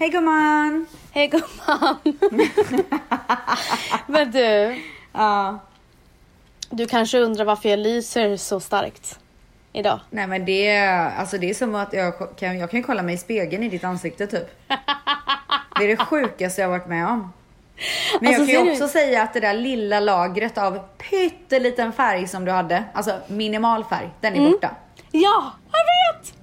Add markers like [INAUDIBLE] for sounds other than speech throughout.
Hej gumman! Hej gumman! [LAUGHS] Men du, Ja. du kanske undrar varför jag lyser så starkt idag? Nej men det är, alltså det är som att jag kan, jag kan kolla mig i spegeln i ditt ansikte typ. Det är det sjukaste jag varit med om. Men Alltså, jag kan ju du- också säga att det där lilla lagret av pytteliten färg som du hade, alltså minimal färg, den är Mm. borta. Ja, jag vet!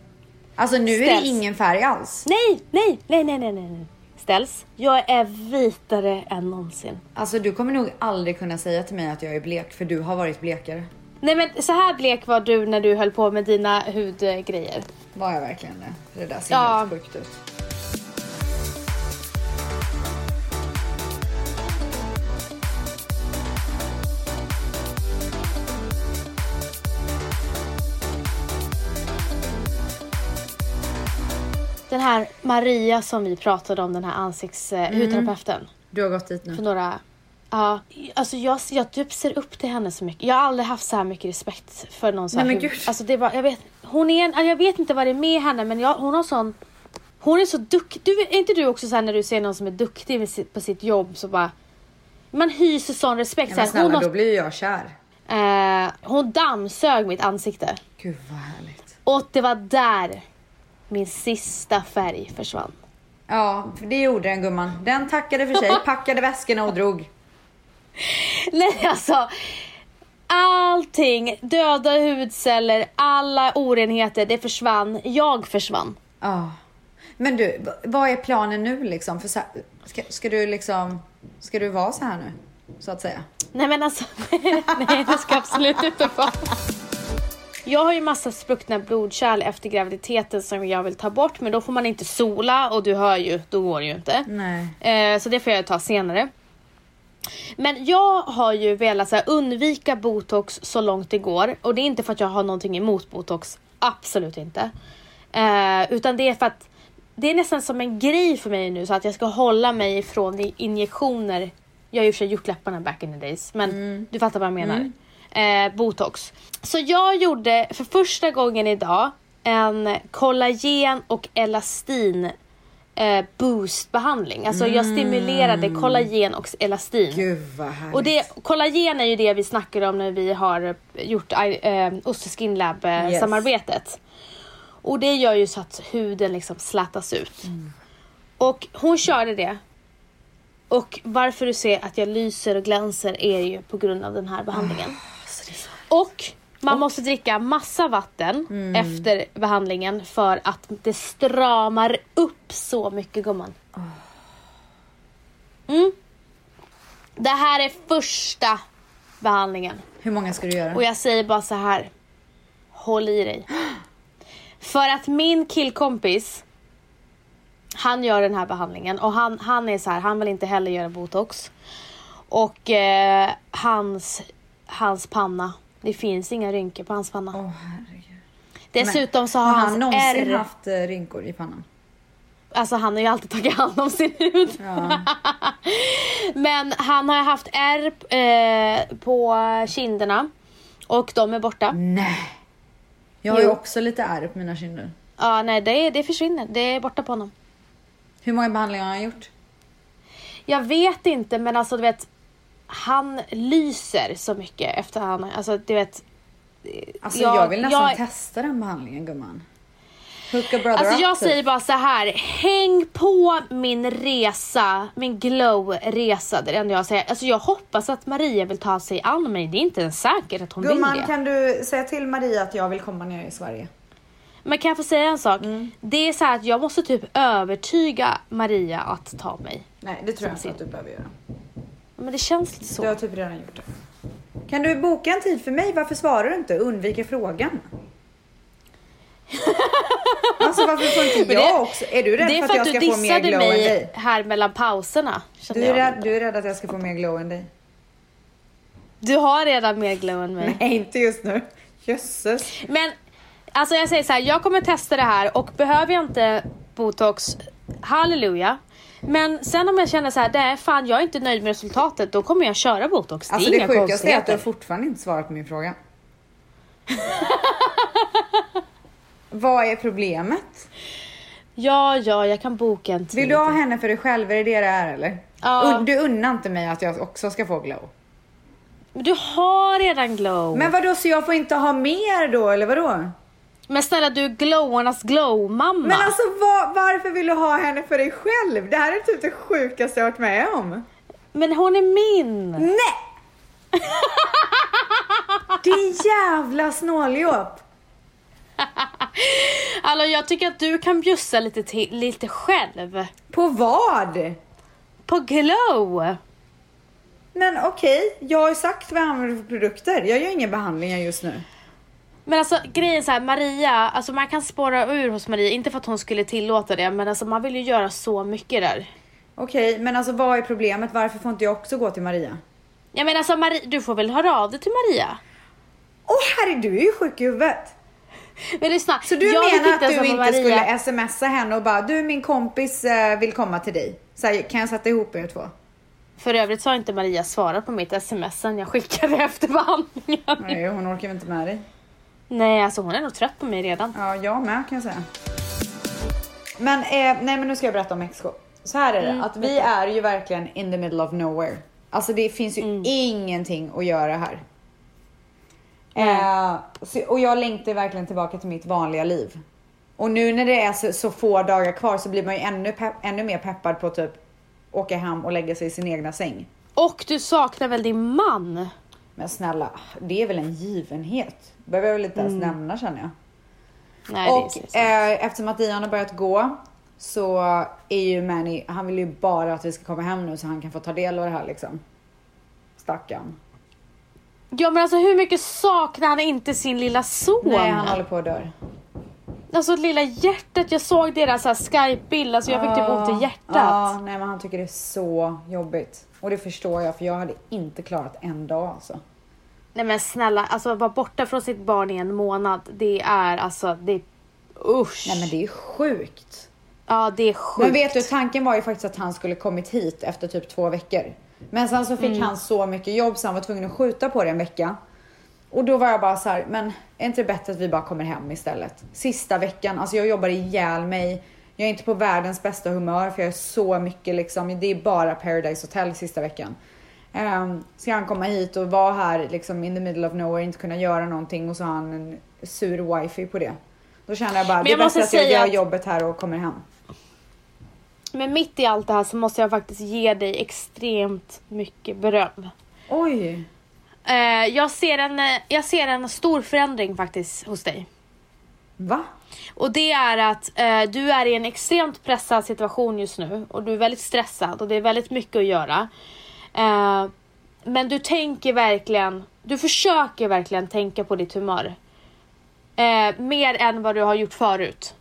Alltså nu är Ställs. det ingen färg alls. Nej, nej, nej, nej, nej, nej. Ställs. Jag är vitare än någonsin. Alltså du kommer nog aldrig kunna säga till mig att jag är blek för du har varit blekare. Nej men så här blek var du när du höll på med dina hudgrejer. Var jag verkligen det? Det där ser Ja. helt sjukt ut. Den här Maria som vi pratade om, den här ansikts eh, hudterapeuten. Du har gått dit För nu. några... Ja, alltså jag, jag typ ser upp till henne så mycket. Jag har aldrig haft så här mycket respekt för någon så här Nej, men gud. Alltså det var, jag vet, hon är en, jag vet inte vad det är med henne men jag, hon har sån... Hon är så duktig. Du, är inte du också så här när du ser någon som är duktig sitt, på sitt jobb så bara... Man hyser sån respekt. Så men här, hon, snälla, då har, blir jag kär. eh, hon dammsög mitt ansikte. Gud vad härligt. Och det var där min sista färg försvann. Ja, för det gjorde den gumman. Den tackade för sig, [LAUGHS] packade väskorna och drog. Nej alltså. Allting, döda hudceller, alla orenheter, det försvann. Jag försvann. Ja. Men du, vad är planen nu liksom? För så här, ska, ska du liksom, ska du vara så här nu? Så att säga. Nej men alltså, [LAUGHS] nej det ska absolut inte vara. Jag har ju massa spruckna blodkärl efter graviditeten som jag vill ta bort men då får man inte sola och du hör ju, då går det ju inte. Nej. Eh, så det får jag ta senare. Men jag har ju velat här, undvika botox så långt det går. Och det är inte för att jag har någonting emot botox. Absolut inte. Eh, utan det är för att det är nästan som en grej för mig nu så att jag ska hålla mig ifrån injektioner. Jag har ju för sig gjort läpparna back in the days men du fattar vad jag menar. Eh, botox. Så jag gjorde för första gången idag en kollagen och elastin eh, boostbehandling. Alltså jag stimulerade kollagen och elastin. Gud vad härligt. Och det, kollagen är ju det vi snackar om när vi har gjort äh, Oster Skin Lab eh, Yes. samarbetet. Och det gör ju så att huden liksom slätas ut. Och hon körde det. Och varför du ser att jag lyser och glänser är ju på grund av den här behandlingen. Och man måste dricka massa vatten efter behandlingen för att det stramar upp så mycket gumman. Mm. Det här är första behandlingen. Hur många ska du göra? Och jag säger bara så här. Håll i dig. [GASPS] För att min killkompis, han gör den här behandlingen och han, han är så här, han vill inte heller göra botox. Och eh, hans, hans panna, det finns inga rynkor på hans panna. Åh herregud. Dessutom så har, Har han någonsin ärr, haft eh, rynkor i pannan? alltså han har ju alltid tagit hand om sin hud. Ja. [LAUGHS] Men han har haft ärr eh, på kinderna och de är borta. Nej. Jag har ju Jo. också lite ärr på mina kinder. Ja, nej det, det försvinner, det är borta på honom. Hur många behandlingar har han gjort? Jag vet inte men alltså du vet Han lyser så mycket efter han, alltså du vet Alltså Jag- jag, vill nästan jag- testa den behandlingen gumman. Alltså jag typ. säger bara så här. häng på min resa, min glow-resa. Det är det enda jag säger. Alltså jag hoppas att Maria vill ta sig an mig. Det är inte ens säkert att hon vill Gumman det. kan du säga till Maria att jag vill komma ner i Sverige? Men kan jag få säga en sak? Mm. Det är så här att jag måste typ övertyga Maria att ta mig. Nej det tror jag inte att du behöver göra. Men det känns lite så. Du har typ redan gjort det. Kan du boka en tid för mig? Varför svarar du inte? Undviker frågan. [LAUGHS] alltså varför får inte jag det- också? Är du rädd det är för för att att jag du ska få mer dissade glow än mig dig? här mellan pauserna. Du är, rädd, du är rädd att jag ska få mer glow än dig? du har redan mer glow än mig. Nej inte just nu. Jösses. Men alltså jag säger så här, jag kommer testa det här och behöver jag inte botox, halleluja. Men sen om jag känner så här, det är fan jag är inte nöjd med resultatet, då kommer jag köra botox. Alltså det det är inga sjukaste är att du fortfarande inte svarat på min fråga. [LAUGHS] Vad är problemet? Ja, ja, jag kan boka en tid. Vill du ha henne för dig själv? Är det det det är eller? Ja. Du unnar inte mig att jag också ska få glow. Men du har redan glow. Men vadå, så jag får inte ha mer då eller vadå? Men snälla du glowarnas glow-mamma. Men alltså var, varför vill du ha henne för dig själv? Det här är typ det sjukaste jag varit med om. Men hon är min. Nej! Din jävla snåljåp. Alltså jag tycker att du kan bjussa lite, till, lite själv. På vad? På glow. Men okej, jag har ju sagt vad jag använder för produkter. Jag gör inga behandlingar just nu. Men alltså grejen så här, Maria, alltså man kan spåra ur hos Maria, inte för att hon skulle tillåta det, men alltså man vill ju göra så mycket där. Okej, men alltså vad är problemet? Varför får inte jag också gå till Maria? Jag menar alltså Maria, du får väl höra av dig till Maria? Åh herre, du är ju sjuk i huvudet. [LAUGHS] Men lyssna, Så du menar att du inte Maria... skulle smsa henne och bara du min kompis eh, vill komma till dig. Så här, kan jag sätta ihop er två? För övrigt så har inte Maria svarat på mitt sms sen jag skickade [LAUGHS] efter behandlingen. Nej, hon orkar väl inte med dig. Nej, alltså hon är nog trött på mig redan. Ja, jag med kan jag säga. Men, eh, nej men nu ska jag berätta om Mexiko. Så här är det, att vi är ju verkligen in the middle of nowhere. Alltså det finns ju ingenting att göra här. Eh, så, och jag längtar verkligen tillbaka till mitt vanliga liv. Och nu när det är så, så få dagar kvar så blir man ju ännu, pepp, ännu mer peppad på typ åka hem och lägga sig i sin egna säng. Och du saknar väl din man? Men snälla, det är väl en givenhet? Behöver jag väl inte ens nämna känner jag. Nej, Och eh, eftersom att Dion har börjat gå så är ju Manny, han vill ju bara att vi ska komma hem nu så han kan få ta del av det här liksom. Stackarn. Ja men alltså hur mycket saknar han inte sin lilla son? Nej, han håller på att dö. Alltså lilla hjärtat, jag såg deras så Skype-bild, alltså jag fick typ ont i hjärtat. Ja, nej men han tycker det är så jobbigt. Och det förstår jag för jag hade inte klarat en dag alltså. Nej men snälla, alltså vara borta från sitt barn i en månad, det är alltså, det är usch. Nej men det är sjukt. Ja det är sjukt. Men vet du, tanken var ju faktiskt att han skulle kommit hit efter typ två veckor. Men sen så fick Mm. han så mycket jobb så han var tvungen att skjuta på det en vecka. Och då var jag bara så här, men är inte det bättre att vi bara kommer hem istället? Sista veckan, alltså jag jobbar ihjäl mig. Jag är inte på världens bästa humör för jag är så mycket liksom, det är bara Paradise Hotel sista veckan. Um, ska han komma hit och vara här liksom in the middle of nowhere, inte kunna göra någonting och så har han en sur wifi på det. Då känner jag bara, Men det är jag bättre att jag gör att- jobbet här och kommer hem. Men mitt i allt det här så måste jag faktiskt ge dig extremt mycket beröm. Oj! Eh, jag, ser en, jag ser en stor förändring faktiskt hos dig. Va? Och det är att eh, du är i en extremt pressad situation just nu och du är väldigt stressad och det är väldigt mycket att göra. Eh, men du tänker verkligen, du försöker verkligen tänka på ditt humör. Eh, mer än vad du har gjort förut.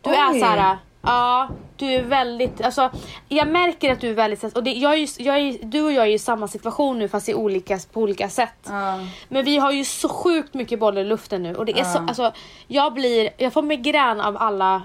Du är Oj. så här, ja, du är väldigt, alltså jag märker att du är väldigt och det, jag är jag är, du och jag är i samma situation nu fast i olika, på olika sätt. Ja. Men vi har ju så sjukt mycket bollar i luften nu och det är så, Ja. alltså jag blir, jag får migrän av alla,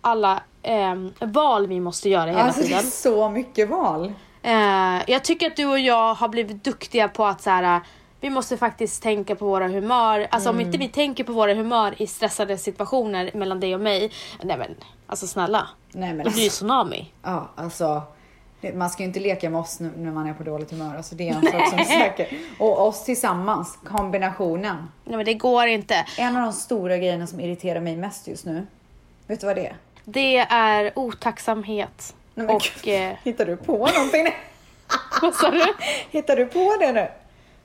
alla ehm, val vi måste göra hela Alltså det är tiden. så mycket val. Eh, jag tycker att du och jag har blivit duktiga på att så här, vi måste faktiskt tänka på våra humör. Alltså om inte vi tänker på våra humör i stressade situationer mellan dig och mig. Nej men alltså snälla. Nej men Det blir ju alltså, tsunami. ja, alltså man ska ju inte leka med oss nu när man är på dåligt humör. Alltså det är en sak som [LAUGHS] är säker. Och oss tillsammans, kombinationen. Nej men det går inte. En av de stora grejerna som irriterar mig mest just nu. Vet du vad det är? Det är otacksamhet. Nej, men och... Eh, Hittar du på någonting? nu? [LAUGHS] vad sa du? Hittar du på det nu?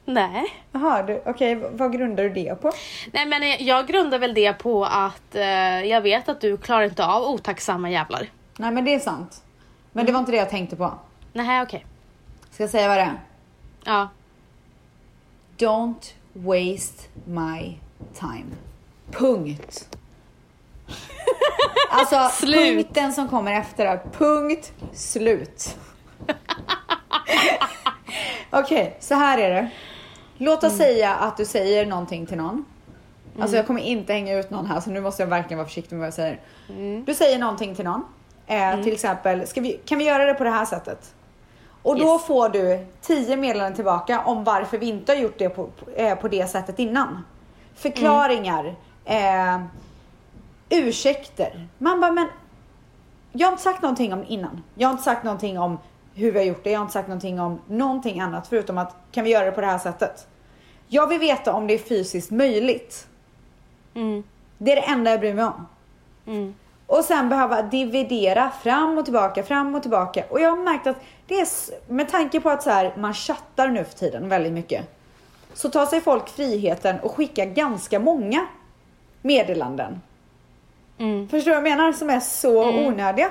Nej. Jaha, okej, v- vad grundar du det på? Nej men eh, jag grundar väl det på att eh, jag vet att du klarar inte av otacksamma jävlar. Nej men det är sant. Men det var inte det jag tänkte på. Nej okej. Ska jag säga vad det är? Ja. Don't waste my time. Punkt. [LAUGHS] Alltså Slut. punkten som kommer efter är punkt slut. [LAUGHS] Okej, så här är det. Låt oss säga att du säger någonting till någon. Alltså jag kommer inte hänga ut någon här så nu måste jag verkligen vara försiktig med vad jag säger. Du säger någonting till någon. Eh, Till exempel, vi, kan vi göra det på det här sättet? Och då Yes. får du 10 meddelanden tillbaka om varför vi inte har gjort det på, på, eh, på det sättet innan. Förklaringar, eh, ursäkter. Man bara, men jag har inte sagt någonting om innan. Jag har inte sagt någonting om hur vi har gjort det. Jag har inte sagt någonting om någonting annat förutom att kan vi göra det på det här sättet? Jag vill veta om det är fysiskt möjligt. Mm. Det är det enda jag bryr mig om. Mm. Och sen behöva dividera fram och tillbaka, fram och tillbaka. Och jag har märkt att det är, med tanke på att så här, man chattar nu för tiden väldigt mycket. Så tar sig folk friheten och skickar ganska många meddelanden. Mm. Förstår du vad jag menar? Som är så onödiga.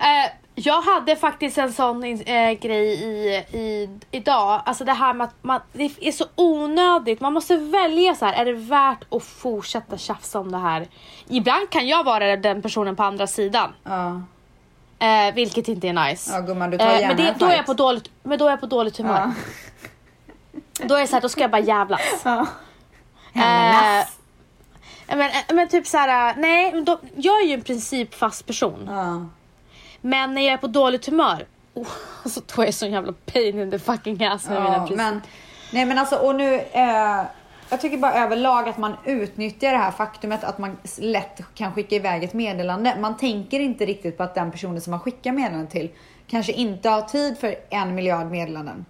Eh, jag hade faktiskt en sån eh, grej i, i, idag. Alltså det här med att man, det är så onödigt. Man måste välja så här. Är det värt att fortsätta tjafsa om det här? Ibland kan jag vara den personen på andra sidan. Ja. Eh, vilket inte är nice. Ja gumman, du tar Eh, men, det, då är jag på dåligt, men då är jag på dåligt humör. Ja. Då är det så här, då ska jag bara jävlas. Ja. Eh, Hämnas. Men, eh, men typ så här, nej, men då, jag är ju en principfast person. Ja. Men när jag är på dåligt humör, oh, alltså, då är jag sån jävla pain in the fucking ass med mina Ja, principer. men, nej men alltså och nu, eh, jag tycker bara överlag att man utnyttjar det här faktumet att man lätt kan skicka iväg ett meddelande. Man tänker inte riktigt på att den personen som man skickar meddelandet till kanske inte har tid för en miljard meddelanden.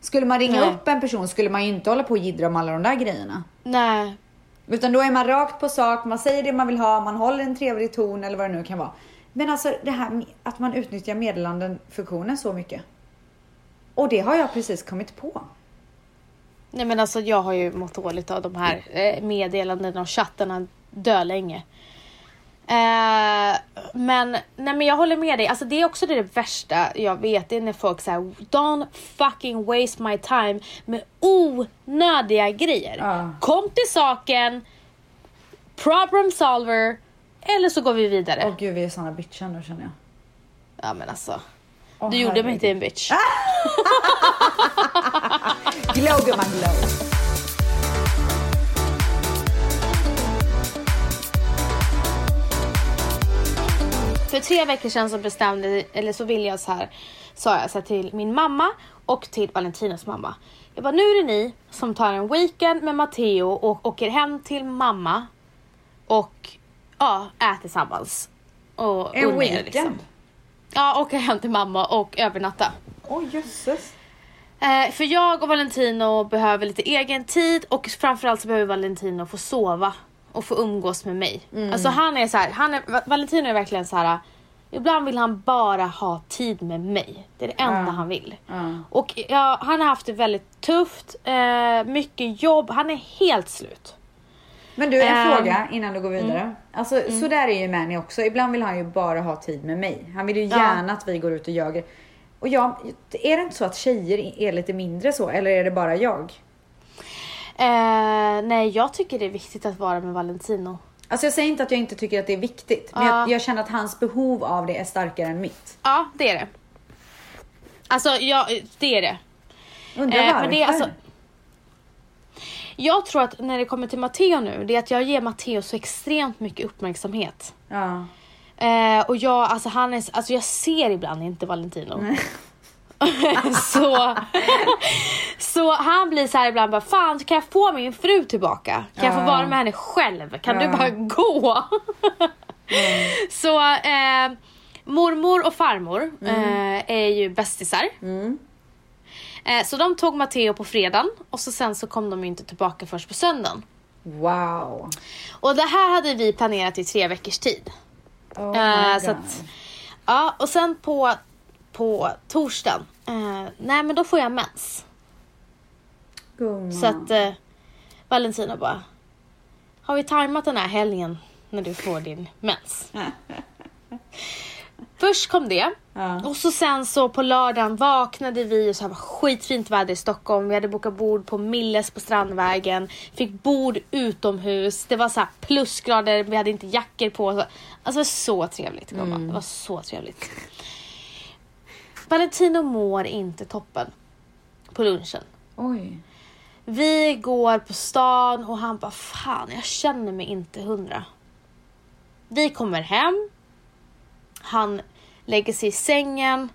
Skulle man ringa Nej. upp en person skulle man ju inte hålla på och jiddra om alla de där grejerna. Nej, utan då är man rakt på sak, man säger det man vill ha, man håller en trevlig ton eller vad det nu kan vara. Men alltså det här med att man utnyttjar meddelanden-funktionen så mycket. Och det har jag precis kommit på. nej men alltså jag har ju mått dåligt av de här eh, meddelandena och chattarna dölänge. Eh, men, nej men jag håller med dig, alltså det är också det värsta jag vet, det är när folk säger Don't fucking waste my time med onödiga grejer. Ja. Kom till saken, problem solver, eller så går vi vidare. Åh gud, vi är såna bitchar nu känner jag. Ja men alltså. Åh, du gjorde mig till en bitch. [LAUGHS] Glow gumman, glow. För tre veckor sedan så bestämde, eller så ville jag så här, sa jag så här till min mamma och till Valentinas mamma. Jag bara, nu är det ni som tar en weekend med Matteo och åker hem till mamma och ja, äter tillsammans. Och En unnar er, weekend? Liksom. Ja, åka hem till mamma och övernatta. Åh jösses. Eh, för jag och Valentino behöver lite egen tid och framförallt så behöver Valentino få sova och få umgås med mig. Alltså han är så här, han är, Va- Valentino är verkligen så här. Ibland vill han bara ha tid med mig. Det är det enda Ja. han vill. Ja. Och ja, han har haft det väldigt tufft, eh, mycket jobb, han är helt slut. Men du, en Ehm, fråga innan du går vidare. Alltså så där är ju Manny också. Ibland vill han ju bara ha tid med mig. Han vill ju Ja. gärna att vi går ut och jagar. Och jag, är det inte så att tjejer är lite mindre så? Eller är det bara jag? Eh, nej, jag tycker det är viktigt att vara med Valentino. Alltså jag säger inte att jag inte tycker att det är viktigt. Men Ja. jag, jag känner att hans behov av det är starkare än mitt. Ja, det är det. Alltså, ja, det är det. Undrar Eh, varför? det alltså- Jag tror att när det kommer till Matteo nu, det är att jag ger Matteo så extremt mycket uppmärksamhet. Ja. Eh, och jag, alltså han är, alltså jag ser ibland inte Valentino. [LAUGHS] så, så han blir så här ibland bara, fan kan jag få min fru tillbaka? Kan jag få vara med henne själv? Kan du bara gå? [LAUGHS] Så eh, mormor och farmor eh, är ju bästisar. Mm. Eh, så de tog Matteo på fredagen och så sen så kom de ju inte tillbaka först på söndagen. Wow. Och det här hade vi planerat i tre veckors tid. Oh Eh, så att, ja, och sen på, på torsdagen, eh, nej men då får jag mens. Gumman. Så att eh, Valentina bara, har vi tajmat den här helgen när du får din mens? [LAUGHS] Först kom det. Ja. Och så sen så på lördagen vaknade vi och så här var skitfint väder i Stockholm. Vi hade bokat bord på Milles på Strandvägen. Fick bord utomhus. Det var så här plusgrader, vi hade inte jackor på. Alltså så trevligt gumman. Det var så trevligt. Valentino mår inte toppen på lunchen. Oj. Vi går på stan och han bara fan jag känner mig inte hundra. Vi kommer hem. Han lägger sig i sängen.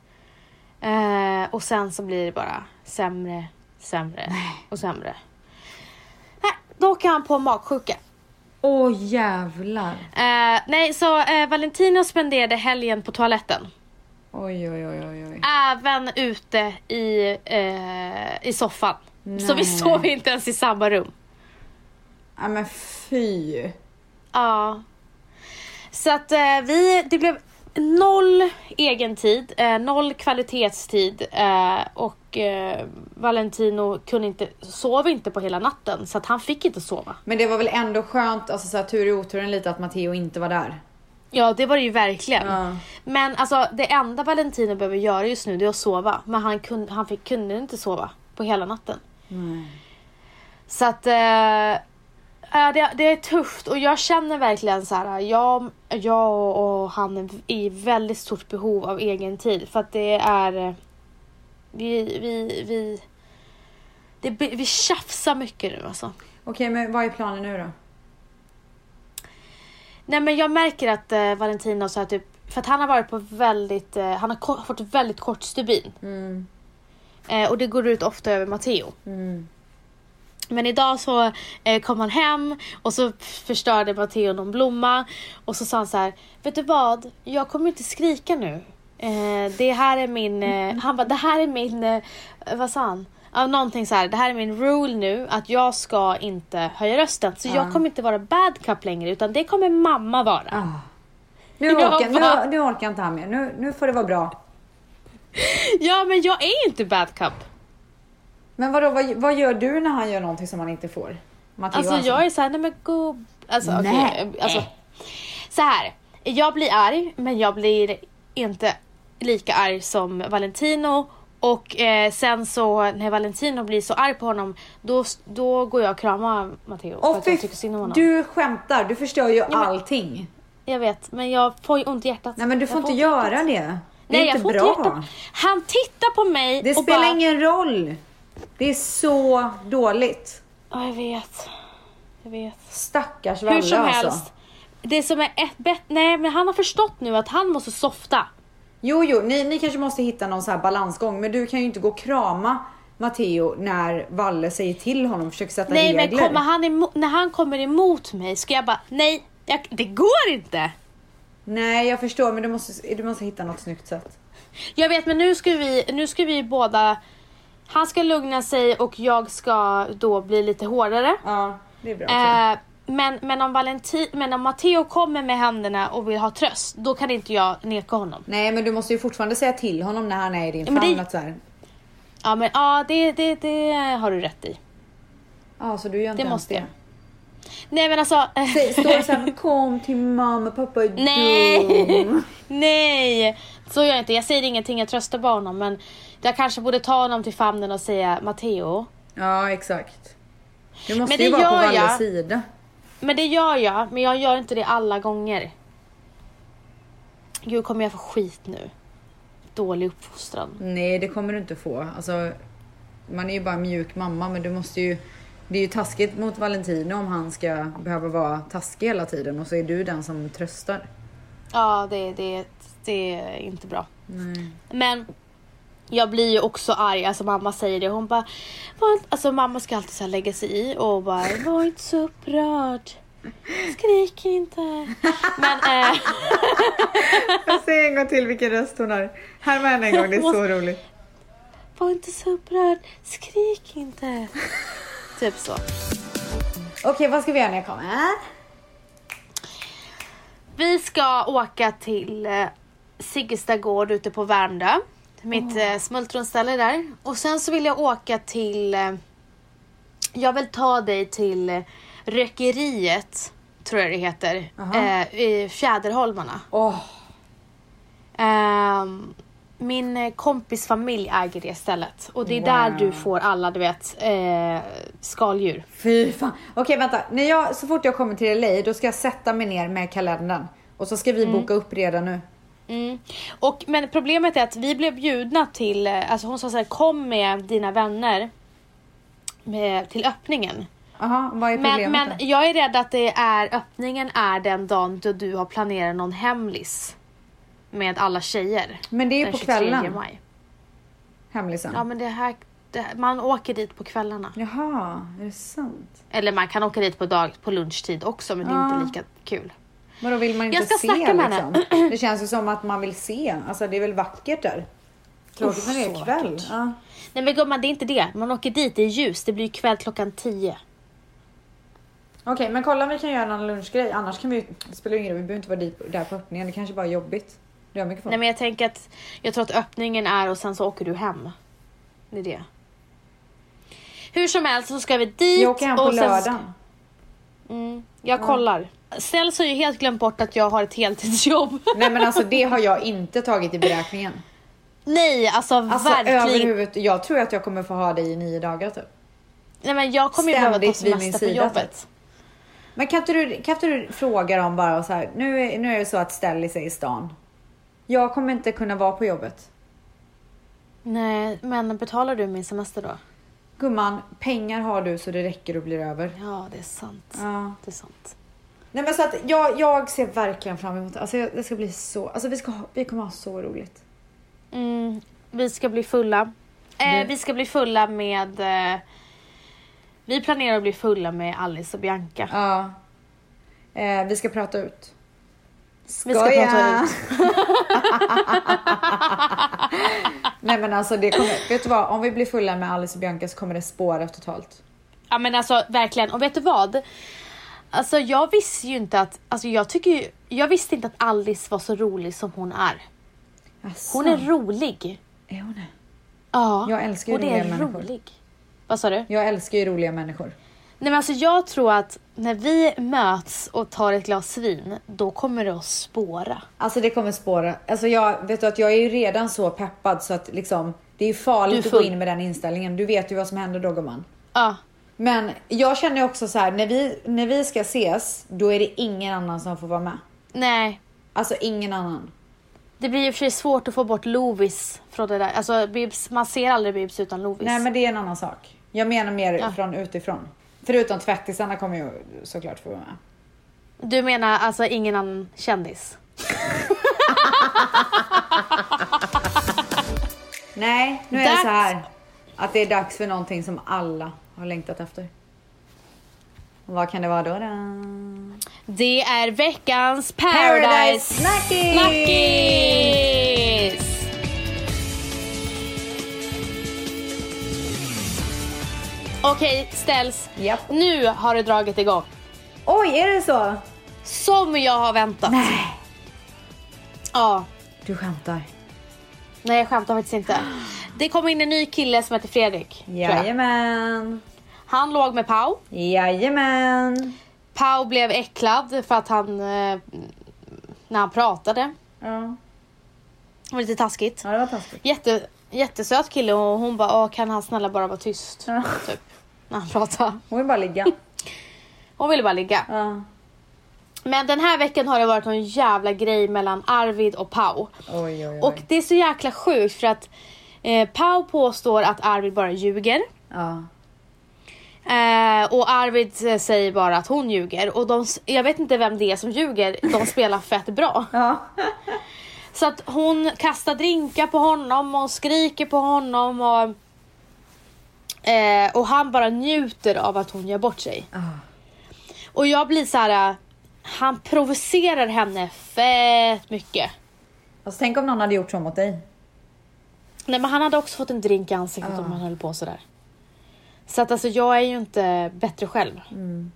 Eh, och sen så blir det bara sämre, sämre och sämre. Nej, då åker han på magsjuka. Åh jävlar. Eh, nej, så eh, Valentino spenderade helgen på toaletten. Oj, oj, oj, oj, oj. Även ute i, eh, i soffan. Så vi Nej. sov inte ens i samma rum. Ja men fy. Ja. Så att eh, vi, det blev noll egen tid, eh, noll kvalitetstid eh, och eh, Valentino kunde inte, sov inte på hela natten så att han fick inte sova. Men det var väl ändå skönt, alltså så här, tur i oturen lite att Matteo inte var där. Ja det var det ju verkligen. Ja. Men alltså det enda Valentino behöver göra just nu det är att sova. Men han, kunde, han fick, kunde inte sova på hela natten. Så att eh, det, det är tufft och jag känner verkligen så här. Jag, jag och han är i väldigt stort behov av egen tid för att det är eh, vi, vi, vi, det, vi tjafsar mycket nu alltså. Okej, men vad är planen nu då? Nej men jag märker att eh, Valentino så här, typ, för att han har varit på väldigt, eh, han har fått väldigt kort stubin. Mm. Eh, och det går ut ofta över Matteo. Mm. Men idag så eh, kom han hem och så förstörde Matteo någon blomma. Och så sa han så här, vet du vad? Jag kommer inte skrika nu. Eh, det här är min, eh, han bara, det här är min, eh, vad sa han? Ja, någonting så här, det här är min rule nu, att jag ska inte höja rösten. Så Ja. jag kommer inte vara bad cup längre, utan det kommer mamma vara. Ah. Nu, orkar, bara- nu, nu orkar inte han mer. Nu, nu får det vara bra. [LAUGHS] Ja, men jag är inte bad cup. Men vadå, vad, vad gör du när han gör någonting som han inte får? Matteo Alltså jag är såhär, nej men gubb. Alltså. Nej. Alltså, så här. Jag blir arg, men jag blir inte lika arg som Valentino. Och eh, sen så när Valentino blir så arg på honom, då, då går jag och kramar Matteo. för Åh att jag tycker synd om honom. du skämtar, du förstör ju men- allting. Jag vet, men jag får ju ont i hjärtat. Nej men du får inte ont i göra det. Det Nej, jag inte får bra. inte hjärtat. Han tittar på mig Det och spelar bara... ingen roll. Det är så dåligt. Ja, jag vet. Jag vet. Stackars Valle Hur som alltså. helst. Det som är ett bett... Nej, men han har förstått nu att han måste softa. Jo, jo, ni, ni kanske måste hitta någon så här balansgång, men du kan ju inte gå och krama Matteo när Valle säger till honom och försöker sätta Nej men regler. kommer han emo- när han kommer emot mig ska jag bara nej, jag, det går inte. Nej, jag förstår, men du måste, du måste hitta något snyggt sätt. Jag vet men nu ska vi, nu ska vi båda, han ska lugna sig och jag ska då bli lite hårdare. Ja, det är bra. Eh, men, men, om Valentin, men om Matteo kommer med händerna och vill ha tröst, då kan inte jag neka honom. Nej, men du måste ju fortfarande säga till honom när han är i din Ja, men det- famn att så här. Ja men ja, det, det, det har du rätt i. Ja, så du gör inte Det ens måste det. jag. Nej men alltså. Står det såhär, [LAUGHS] kom till mamma, pappa är Nej. dum. [LAUGHS] Nej, så gör jag inte. Jag säger ingenting, jag tröstar bara honom. Men jag kanske borde ta honom till famnen och säga Matteo. Ja, exakt. Du måste Men ju det vara på Valles sida. Men det gör jag, men jag gör inte det alla gånger. Gud, kommer jag få skit nu? Dålig uppfostran. Nej, det kommer du inte få. Alltså, man är ju bara mjuk mamma, men du måste ju... Det är ju taskigt mot Valentino om han ska behöva vara taskig hela tiden och så är du den som tröstar. Ja, det, det, det är inte bra. Nej. Men jag blir ju också arg, alltså mamma säger det. Hon bara, var, inte-" alltså mamma ska alltid så här lägga sig i och bara, var inte så upprörd. Skrik inte. Men eh, [LAUGHS] Jag säger en gång till vilken röst hon har. Härma henne en gång, det är så roligt. var inte så upprörd. Skrik inte. Typ så. Okej, vad ska vi göra när jag kommer? Vi ska åka till eh, Siggesta gård ute på Värmdö. Mitt eh, smultronställe där. Och sen så vill jag åka till... Eh, jag vill ta dig till eh, Rökeriet, tror jag det heter. Aha. Eh, I Fjäderholmarna. Åh, Ehm, min kompis familj äger det stället. Och det är Wow. där du får alla, du vet, eh, skaldjur. fy fan. Okej, vänta. När jag, så fort jag kommer till LA, då ska jag sätta mig ner med kalendern. Och så ska vi boka upp redan nu. Mm. Och, men problemet är att vi blev bjudna till, eh, alltså hon sa såhär, kom med dina vänner med, till öppningen. Jaha, vad är Men, problemet men då? jag är rädd att det är, öppningen är den dagen då du har planerat någon hemlis. Med alla tjejer. Men det är ju på 23 kvällen, maj. hemlisen. Ja men det här, Det, man åker dit på kvällarna. Jaha, är det sant? Eller man kan åka dit på, dag, på lunchtid också men det är Ja. inte lika kul. Vadå vill man inte Jag ska se snacka med henne. liksom? [CLEARS THROAT] Det känns ju som att man vill se. Alltså det är väl vackert där? Tråkigt när det är kväll. Ja. Nej men gumman det är inte det. Man åker dit, det är ljus. Det blir ju kväll klockan 10. Okej, men kolla om vi kan göra någon lunchgrej. Annars kan vi ju, det spelar ingen roll, vi behöver inte vara dit, där på öppningen. Det kanske bara är jobbigt. Det är mycket folk. Nej men jag tänker att jag tror att öppningen är och sen så åker du hem. Det är det. Hur som helst så ska vi dit. jag åker hem på och lördagen. Mm, jag kollar. Ställs har ju helt glömt bort att jag har ett heltidsjobb. [LAUGHS] Nej men alltså det har jag inte tagit i beräkningen. Nej alltså, Alltså verkligen. jag tror att jag kommer få ha det i nio dagar typ. Nej men jag kommer ju behöva ta Ständigt semester på sida, jobbet. Men kan inte du, kan inte du fråga dem bara så här, nu är, nu är det så att Stellis är i stan. Jag kommer inte kunna vara på jobbet. Nej men betalar du min semester då? Gumman, pengar har du så det räcker och blir över. Ja det är sant. Ja. Det är sant. Nej men så att jag, jag ser verkligen fram emot det. Alltså det ska bli så, alltså vi, ska ha, vi kommer ha så roligt. Mm, vi ska bli fulla. Eh, Vi ska bli fulla med... Eh, vi planerar att bli fulla med Alice och Bianca. Ja. Eh, vi ska prata ut. Vi ska Skoja! prata ut. [LAUGHS] Nej men alltså det kommer, vet du vad? Om vi blir fulla med Alice och Bianca så kommer det spåra totalt. Ja men alltså verkligen. Och vet du vad? Alltså jag visste ju inte att... Alltså jag tycker ju... Jag visste inte att Alice var så rolig som hon är. Asså. Hon är rolig. Är hon det? Ja. Jag älskar ju roliga är människor. rolig. Vad sa du? Jag älskar ju roliga människor. Nej men alltså jag tror att när vi möts och tar ett glas vin, då kommer det att spåra. Alltså det kommer spåra. Alltså jag vet du att jag är ju redan så peppad så att liksom det är ju farligt att gå in med den inställningen. Du vet ju vad som händer då gumman. Ja. Men jag känner också så här när vi, när vi ska ses, då är det ingen annan som får vara med. Nej. Alltså ingen annan. Det blir och för sig svårt att få bort Lovis från det där. Alltså Bibs, man ser aldrig Bibs utan Lovis. Nej men det är en annan sak. Jag menar mer Ja. från utifrån. Förutom tvättisarna kommer ju såklart få vara med. Du menar alltså ingen annan kändis? [LAUGHS] Nej, nu är det Dags. så här. Att det är dags för någonting som alla har längtat efter. Vad kan det vara då? då? Det är veckans Paradise Paradise, Snackis! Snackis! Okej, ställs. Japp. Nu har det dragit igång. Oj, är det så? Som jag har väntat. Nej. Ja. Du skämtar. Nej, jag skämtar faktiskt inte. Det kom in en ny kille som heter Fredrik. Jajamän. Han låg med Pau. Jajamän. Pau blev äcklad för att han, eh, när han pratade, Ja. det var lite taskigt. ja, det var taskigt. Jätte, jättesöt kille och hon bara, kan han snälla bara vara tyst? Ja. [LAUGHS] Typ, när han pratade. Hon vill bara ligga. [LAUGHS] Hon ville bara ligga. Ja. Men den här veckan har det varit någon jävla grej mellan Arvid och Pau. Oj, oj, oj. Och det är så jäkla sjukt för att eh, Pau påstår att Arvid bara ljuger. Ja. Eh, och Arvid eh, säger bara att hon ljuger. Och de, jag vet inte vem det är som ljuger, de spelar fett bra. [LAUGHS] Ja. Så att hon kastar drinkar på honom och skriker på honom och, eh, och han bara njuter av att hon gör bort sig. Ah. Och jag blir så här. eh, han provocerar henne fett mycket. Alltså, tänk om någon hade gjort så mot dig. Nej men han hade också fått en drink i ansiktet Ja. om han höll på sådär. Så att alltså jag är ju inte bättre själv. Mm.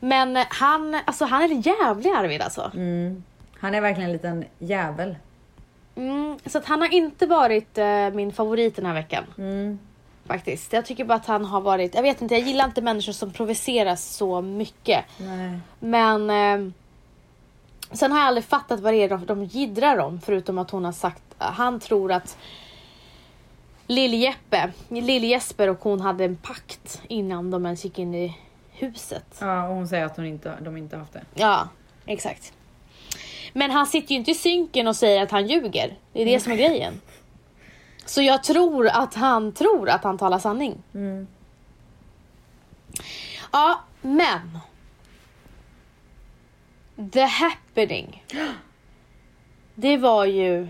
Men han, alltså han är en jävlig Arvid alltså. Mm. Han är verkligen en liten jävel. Mm, så att han har inte varit eh, min favorit den här veckan. Mm. Faktiskt. Jag tycker bara att han har varit, jag vet inte, jag gillar inte människor som provoceras så mycket. Nej. Men eh, sen har jag aldrig fattat vad det är de, de jiddrar om. Förutom att hon har sagt, han tror att Lill-Jeppe, Lill-Jesper och hon hade en pakt innan de ens gick in i huset. Ja, och hon säger att hon inte, de inte haft det. Ja, exakt. Men han sitter ju inte i synken och säger att han ljuger. Det är det som är grejen. Så jag tror att han tror att han talar sanning. Mm. Ja, men. The happening. [GASPS] Det var ju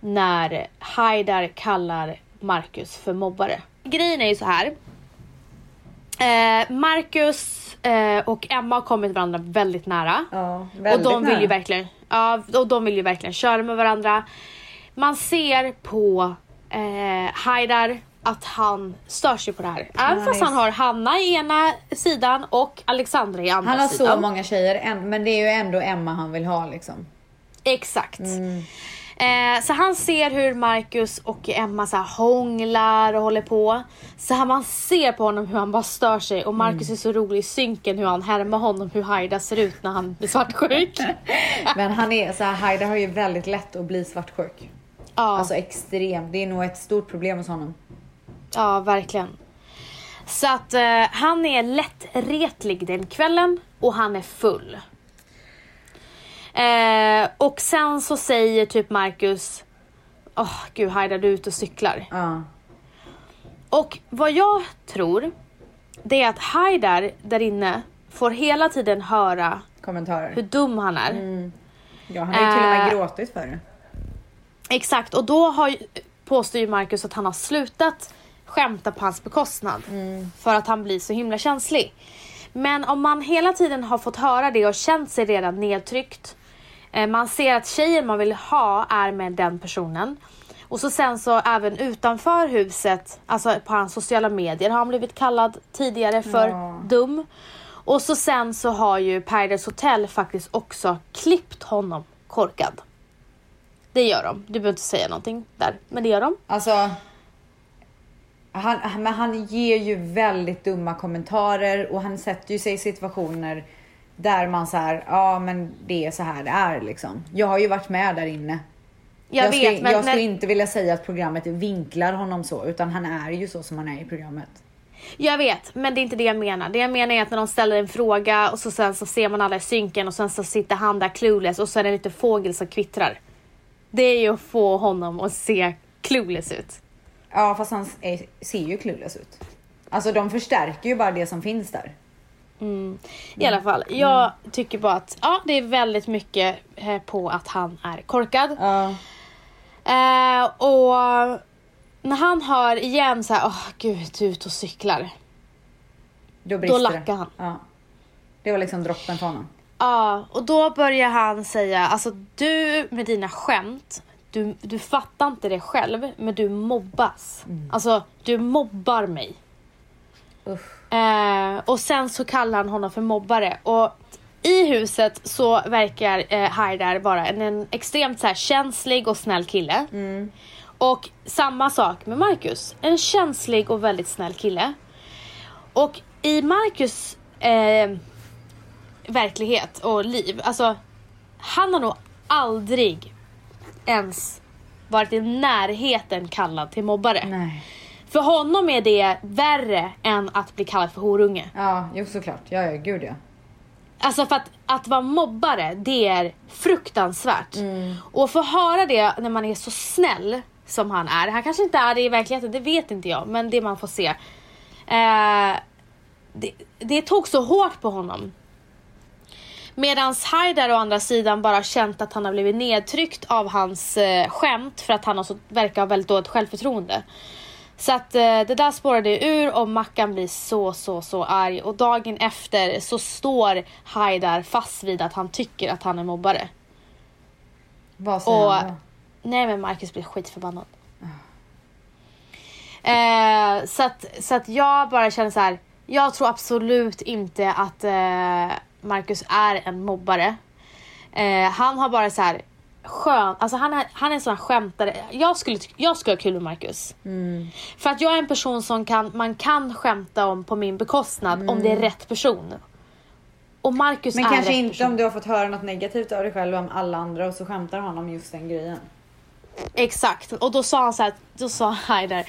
när Haidar kallar Marcus för mobbare. grejen är ju så här. Eh, Marcus eh, och Emma har kommit varandra väldigt nära. Ja, och väldigt de vill ju nära. verkligen, ja, och de vill ju verkligen köra med varandra. Man ser på eh, Haidar att han stör sig på det här. Även han fast han har Hanna i ena sidan och Alexandra i andra Han har sidan. så många tjejer, en- men det är ju ändå Emma han vill ha liksom. Exakt. Eh, så han ser hur Marcus och Emma så här hånglar och håller på. Så här man ser på honom hur han bara stör sig och Marcus är så rolig i synken hur han härmar honom hur Haida ser ut när han blir svartsjuk. [LAUGHS] Men han är så här, Haidar har ju väldigt lätt att bli svartsjuk. ja, Alltså extremt. Det är nog ett stort problem hos honom. ja, verkligen. Så att eh, han är lättretlig den kvällen och han är full. Eh, och sen så säger typ Marcus Åh gud Haida du är ute och cyklar. Ja. Och vad jag tror, det är att Haidar där inne får hela tiden höra Kommentarer. hur dum han är. Ja, han har ju till och med Eh. gråtit för det. Exakt, och då har, påstår ju Marcus att han har slutat skämta på hans bekostnad. För att han blir så himla känslig. Men om man hela tiden har fått höra det och känt sig redan nedtryckt. Eh, man ser att tjejen man vill ha är med den personen. Och så sen så även utanför huset, alltså på hans sociala medier har han blivit kallad tidigare för Ja. dum. Och så sen så har ju Paradise Hotel faktiskt också klippt honom korkad. Det gör de. Du behöver inte säga någonting där, men det gör de. Alltså. Han, men han ger ju väldigt dumma kommentarer och han sätter ju sig i situationer där man så här, ja men det är så här det är liksom. Jag har ju varit med där inne. Jag, vet, skulle, men jag skulle inte vilja säga att programmet vinklar honom så, utan han är ju så som han är i programmet. jag vet, men det är inte det jag menar. Det jag menar är att när de ställer en fråga och så sen så ser man alla i synken och sen så sitter han där clueless och så är det en liten fågel som kvittrar. Det är ju att få honom att se clueless ut. Ja, fast han är, ser ju clueless ut. Alltså de förstärker ju bara det som finns där. I alla fall, jag tycker bara att ja, det är väldigt mycket eh, på att han är korkad. Ja. Eh, och när han hör igen så här, åh gud, du är ute och cyklar. Då Då lackar han. Ja. Det var liksom droppen för honom. Ja, och då börjar han säga, alltså du med dina skämt, du, du fattar inte det själv, men du mobbas. Alltså, du mobbar mig. Usch. Eh, och sen så kallar han honom för mobbare. Och i huset så verkar eh, Haidar vara en, en extremt så här, känslig och snäll kille. Och samma sak med Marcus. En känslig och väldigt snäll kille. Och i Marcus eh, verklighet och liv, alltså han har nog aldrig ens varit i närheten kallad till mobbare. Nej. För honom är det värre än att bli kallad för horunge. Ja, jo såklart. Ja, ja, gud ja. Alltså för att, att vara mobbare, det är fruktansvärt. Och få höra det när man är så snäll som han är. Han kanske inte är det i verkligheten, det vet inte jag. Men det man får se. Eh, det, det tog så hårt på honom. Medans Haidar å andra sidan bara känt att han har blivit nedtryckt av hans eh, skämt för att han har så, verkar ha väldigt dåligt självförtroende. Så att eh, det där spårade ur och Mackan blir så, så, så arg. Och dagen efter så står Haidar fast vid att han tycker att han är mobbare. Vad säger Och han då? nej men Marcus blir skitförbannad. Eh, så, att, så att jag bara känner så här. Jag tror absolut inte att eh, Marcus är en mobbare. Eh, han har bara så här skön, alltså han är, han är en sån här skämtare. Jag skulle, jag skulle ha kul med Marcus. För att jag är en person som kan, man kan skämta om på min bekostnad om det är rätt person. Och Marcus Men är kanske rätt inte person. om du har fått höra något negativt av dig själv om alla andra och så skämtar han om just den grejen. Exakt, och då sa han så här, då sa Haider,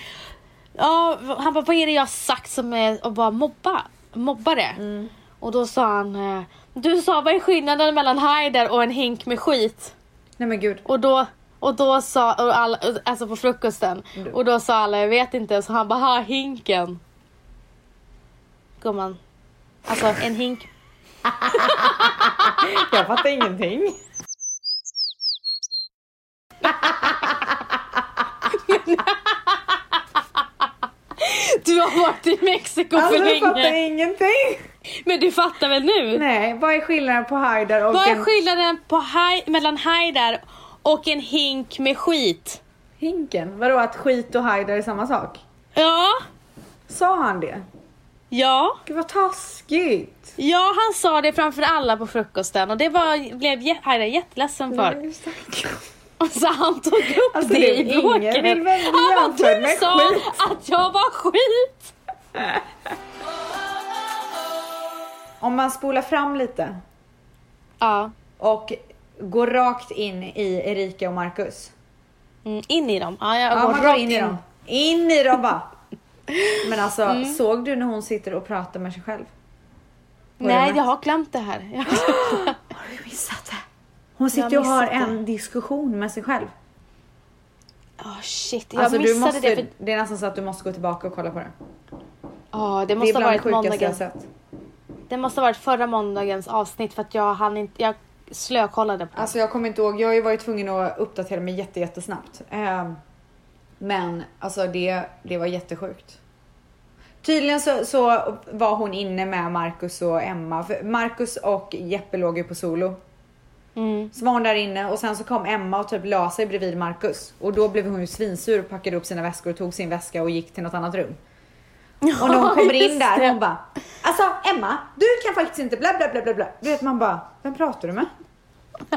ja, han bara vad är det jag har sagt som är att vara mobba, mobbare? Och då sa han, eh, du sa vad är skillnaden mellan Haider och en hink med skit? Nej men gud. Och då, och då sa, och alla, alltså på frukosten, och då sa alla jag vet inte, så han bara ha hinken. Gumman, alltså en hink [LAUGHS] Jag fattar ingenting. [LAUGHS] Du har varit i Mexiko Alltså för jag fattar länge. ingenting. [LAUGHS] Men du fattar väl nu? Nej, vad är skillnaden på Haidar och Vad är en skillnaden på haj, mellan Haidar och en hink med skit? hinken? Vadå att skit och Haidar är samma sak? Ja, Sa han det? ja, Gud vad taskigt. ja han sa det framför alla på frukosten och det var, blev jä- Haidar jätteledsen för. Nej, stackarn. Och så han tog upp Alltså, det i bråket. Han bara, du sa skit." att jag var skit. [LAUGHS] Om man spolar fram lite Ja, och går rakt in i Erika och Marcus. mm, in i dem. Ja, jag Ja, går man går rakt in i dem. In i dem bara. [LAUGHS] Men alltså, Mm. såg du när hon sitter och pratar med sig själv? På Nej, rummet? jag har glömt det här. Jag- [LAUGHS] Har du missat det? Hon sitter Jag och har det. en diskussion med sig själv. Oh shit, jag Alltså, du missade måste, det. För... det är nästan så att du måste gå tillbaka och kolla på det. Ja, det Det är måste ha bland det varit sjukaste jag har måndagens. sett. Det måste ha varit förra måndagens avsnitt för att jag hann inte, jag slökollade på det. Alltså jag kommer inte ihåg, jag har ju varit tvungen att uppdatera mig jätte, jättesnabbt. Ehm, men alltså det, det var jättesjukt. Tydligen så, så var hon inne med Marcus och Emma. För Marcus och Jeppe låg ju på solo. Mm. Så var hon där inne och sen så kom Emma och typ la sig bredvid Marcus. Och då blev hon ju svinsur, packade upp sina väskor, tog sin väska och gick till något annat rum. Och när hon kommer in där, det. hon bara Alltså Emma, du kan faktiskt inte bla bla bla bla bla. Du vet man bara, vem pratar du med? [LAUGHS]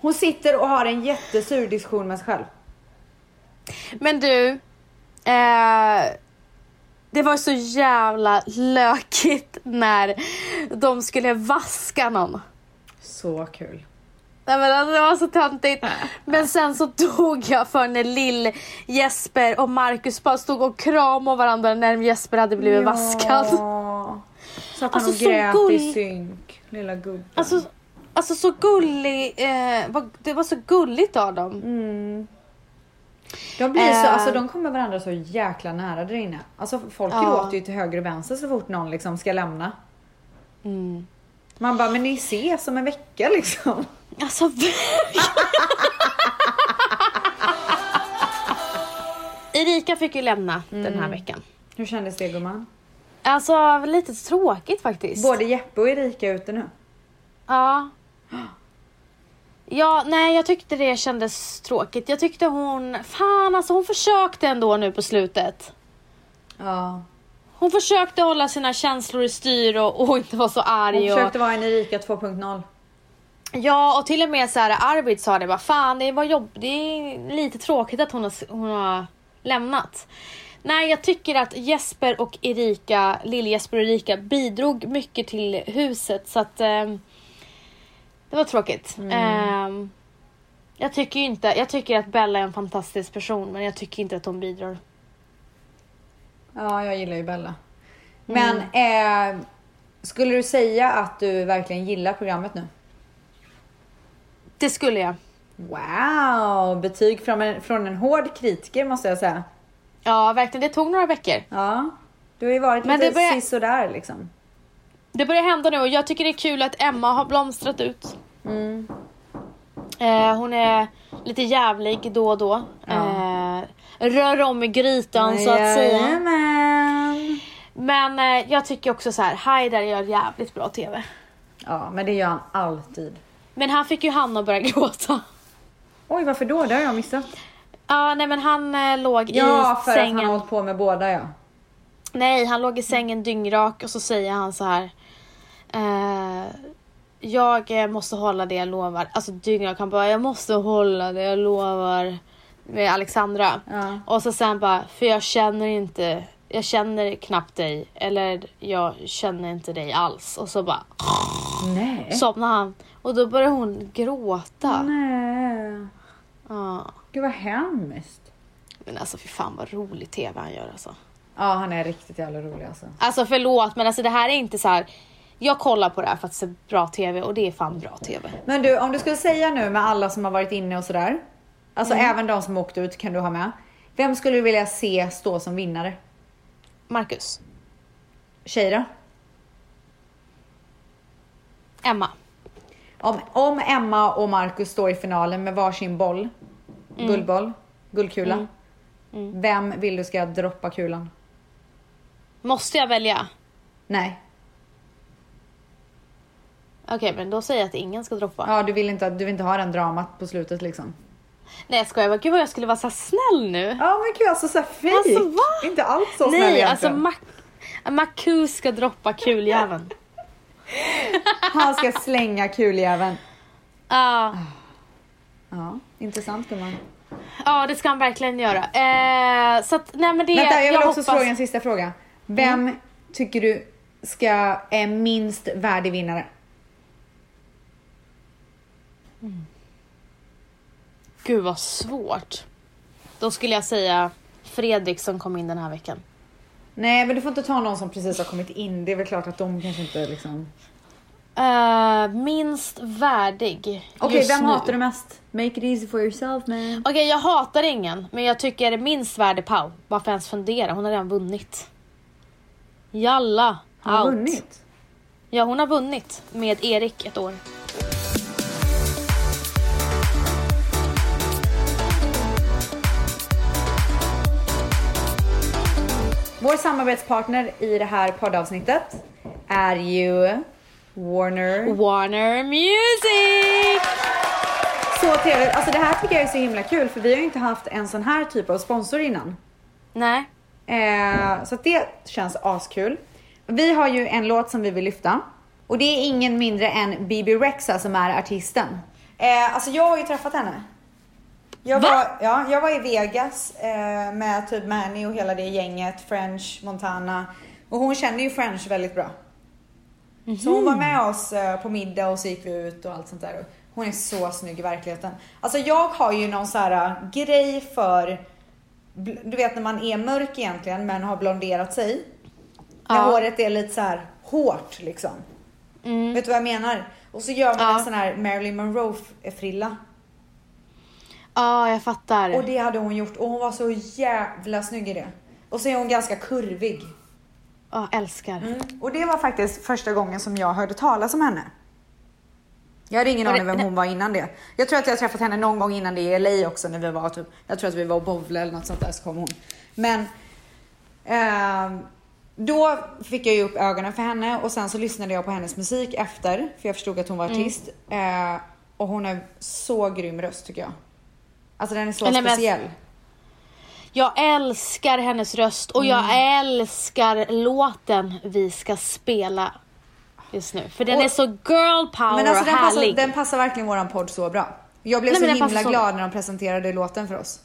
Hon sitter och har en jättesur diskussion med sig själv. Men du, eh, det var så jävla lökigt när de skulle vaska någon. Så kul. Nej men alltså, det var så töntigt. Men sen så dog jag för när lill Jesper och Marcus bara stod och kramade varandra när Jesper hade blivit vaskad. Så att han Alltså, grät i synk. Lilla gubben. Alltså, alltså så gullig, eh, det var så gulligt av dem. Mm. De blir så, Eh. alltså de kommer varandra så jäkla nära där inne. Alltså folk Ja. gråter ju till höger och vänster så fort någon liksom ska lämna. Mm. Man bara, men ni ses om en vecka liksom. Alltså Erika fick ju lämna den här Mm. veckan. Hur kändes det gumman? Alltså lite tråkigt faktiskt. Både Jeppe och Erika är ute nu. Ja. Ja, nej jag tyckte det kändes tråkigt. Jag tyckte hon, fan alltså hon försökte ändå nu på slutet. Ja. Hon försökte hålla sina känslor i styr och, och inte vara så Hon arg. Och, försökte vara en Erika 2.0. ja, och till och med så här Arvid sa det bara, fan det var jobb, det är lite tråkigt att hon har, hon har lämnat. Nej, jag tycker att Jesper och Erika, Lill-Jesper och Erika bidrog mycket till huset så att ehm, det var tråkigt. Ehm, jag tycker inte, jag tycker att Bella är en fantastisk person men jag tycker inte att hon bidrar. Ja, jag gillar ju Bella. Men eh, skulle du säga att du verkligen gillar programmet nu? Det skulle jag. Wow, betyg från en, från en hård kritiker måste jag säga. Ja, verkligen. Det tog några veckor. Ja, du har ju varit Men lite börjar- sisådär liksom. Det börjar hända nu och jag tycker det är kul att Emma har blomstrat ut. Mm. Eh, hon är lite jävlig då och då. Eh, rör om i grytan så att säga. Jajamän. Men eh, jag tycker också så här, Haidar gör jävligt bra TV. Ja, men det gör han alltid. Men han fick ju Hanna att börja [LAUGHS] gråta. Oj, varför då? Det har jag missat. Ja, nej men han eh, låg Ja, i för att sängen. han har hållit på med båda ja. Nej, han låg i sängen dyngrak och så säger han så här. Eh, jag eh, måste hålla det jag lovar. Alltså dyngrak, han bara jag måste hålla det jag lovar. Med Alexandra. Ja. Och så sen bara, för jag känner inte, jag känner knappt dig. Eller jag känner inte dig alls. Och så bara Nej. somnade han. Och då började hon gråta. Nej. Ja. Gud vad hemskt. Men alltså fy fan vad rolig TV han gör alltså. Ja, han är riktigt jävla rolig alltså. Alltså förlåt men alltså det här är inte så här. Jag kollar på det här för att se bra TV och det är fan bra TV. Men du, om du skulle säga nu med alla som har varit inne och sådär. Alltså även de som åkt ut kan du ha med. Vem skulle du vilja se stå som vinnare? Marcus. Tjej då? Emma. Om, om Emma och Marcus står i finalen med varsin boll, guldboll, guldkula. Mm. Vem vill du ska droppa kulan? Måste jag välja? Nej. Okej, men då säger jag att ingen ska droppa. Ja, du vill inte, du vill inte ha den dramat på slutet liksom. Nej jag skojar bara, gud vad jag skulle vara så snäll nu. Ja men gud alltså såhär fejk. Alltså, va? Inte alls så snäll Nej, egentligen. alltså Mac- Macu ska droppa kuljäveln. Han ska slänga kuljäveln. Ja, Ja, intressant gumman. ja det ska han verkligen göra. Eh, så att, nej men det, Vänta, jag vill också hoppas... fråga en sista fråga. Vem tycker du ska är minst värdig vinnare? Gud vad svårt. Då skulle jag säga Fredrik som kom in den här veckan. Nej, men du får inte ta någon som precis har kommit in. Det är väl klart att de kanske inte liksom... Eh, minst värdig Okej, just vem nu. hatar du mest? Make it easy for yourself man. Okej, jag hatar ingen, men jag tycker minst värdig Pau. Varför ens fundera? Hon har redan vunnit. Jalla, Har du out. vunnit? Ja, hon har vunnit med Erik ett år. Vår samarbetspartner i det här poddavsnittet är ju Warner. Warner Music! Så trevligt. Alltså det här tycker jag är så himla kul för vi har ju inte haft en sån här typ av sponsor innan. Nej. Eh, så det känns askul. Vi har ju en låt som vi vill lyfta. Och det är ingen mindre än Bibi Rexa som är artisten. Eh, alltså jag har ju träffat henne. Jag Va? var, ja, jag var i Vegas eh, med typ Manny och hela det gänget, French, Montana. Och hon känner ju French väldigt bra. Så hon var med oss eh, på middag och så gick vi ut och allt sånt där. Hon är så snygg i verkligheten. Alltså jag har ju någon så här eh, grej för, du vet när man är mörk egentligen men har blonderat sig. När Ja. håret är lite så här hårt liksom. Mm. Vet du vad jag menar? Och så gör man Ja. en sån här Marilyn Monroe frilla. Ja, jag fattar. Och det hade hon gjort och hon var så jävla snygg i det. Och så är hon ganska kurvig. Ja, älskar. Mm. Och det var faktiskt första gången som jag hörde talas om henne. Jag hade ingen aning vem hon var innan det. Jag tror att jag träffat henne någon gång innan det i LA också när vi var typ, jag tror att vi var och bowlade eller något sånt där så kom hon. Men ehm, då fick jag ju upp ögonen för henne och sen så lyssnade jag på hennes musik efter för jag förstod att hon var Mm. artist. Eh, och hon är så grym röst tycker jag. Alltså den är så men- speciell. Jag älskar hennes röst och jag Mm. älskar låten vi ska spela just nu. För den Och- är så girl power Men alltså och den passar, härlig. den passar verkligen våran podd så bra. Jag blev Nej, så men himla passar så- glad när de presenterade låten för oss.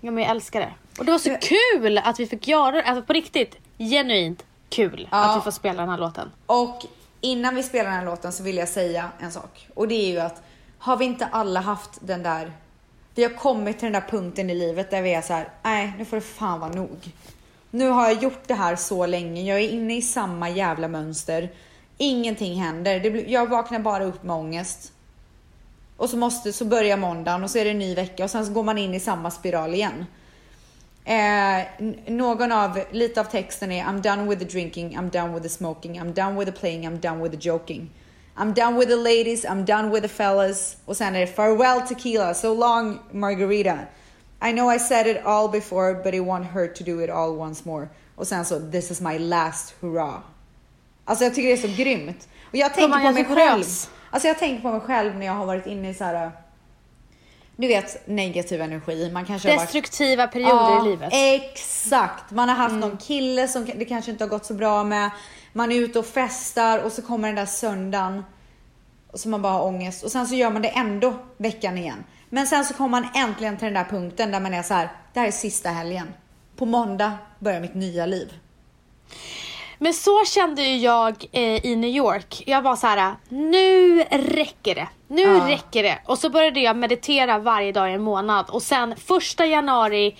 Ja men jag älskar det. Och det var så Men- kul att vi fick göra det. Alltså på riktigt, genuint kul Ja. att vi får spela den här låten. Och innan vi spelar den här låten så vill jag säga en sak. Och det är ju att har vi inte alla haft den där... Vi har kommit till den där punkten i livet där vi är så här, nej nu får det fan vara nog. Nu har jag gjort det här så länge, jag är inne i samma jävla mönster. Ingenting händer, det blir, jag vaknar bara upp med ångest. Och så, måste, så börjar måndagen och så är det en ny vecka och sen så går man in i samma spiral igen. Eh, någon av, lite av texten är I'm done with the drinking, I'm done with the smoking, I'm done with the playing, I'm done with the joking. I'm done with the ladies, I'm done with the fellas. Och sen är det farewell tequila, so long margarita. I know I said it all before but it won't hurt to do it all once more. Och sen så this is my last hurrah. Alltså jag tycker det är så grymt. Och jag tänker på mig själv. Alltså jag tänker på mig själv när jag har varit inne i så här. Du vet negativ energi. Man kanske har varit Destruktiva perioder i livet. Exakt. Man har haft någon kille som det kanske inte har gått så bra med. Man är ute och festar och så kommer den där söndagen. Så man bara har ångest. Och sen så gör man det ändå veckan igen. Men sen så kommer man äntligen till den där punkten där man är så här. Det här är sista helgen. På måndag börjar mitt nya liv. Men så kände ju jag eh, i New York. Jag var så här: nu räcker det. Nu Ja. räcker det. Och så började jag meditera varje dag i en månad. Och sen första januari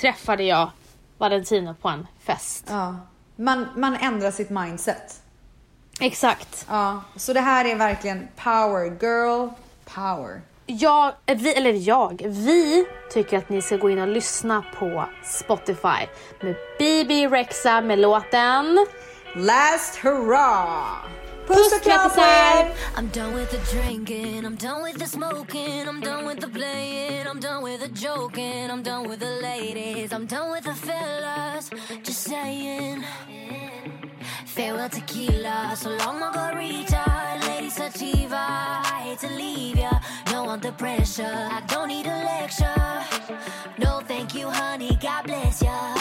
träffade jag Valentino på en fest. Ja. Man, man ändrar sitt mindset. Exakt. Ja. Så det här är verkligen power girl power. Jag, vi, eller jag, vi tycker att ni ska gå in och lyssna på Spotify med BB Rexa med låten Last hurrah! Puss och kram på er! I'm done with the drinking, I'm done with the smoking, I'm done with the playing, I'm done with the joking, I'm done with the ladies, I'm done with the fellas. Just saying. Farewell tequila, so long margarita, lady sativa. I hate to leave ya, no under pressure. I don't need a lecture. No, thank you, honey. God bless ya.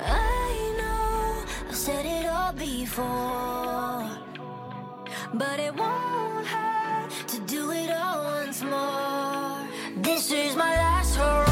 I know I've said it all before, but it won't hurt to do it all once more. This is my last hurrah.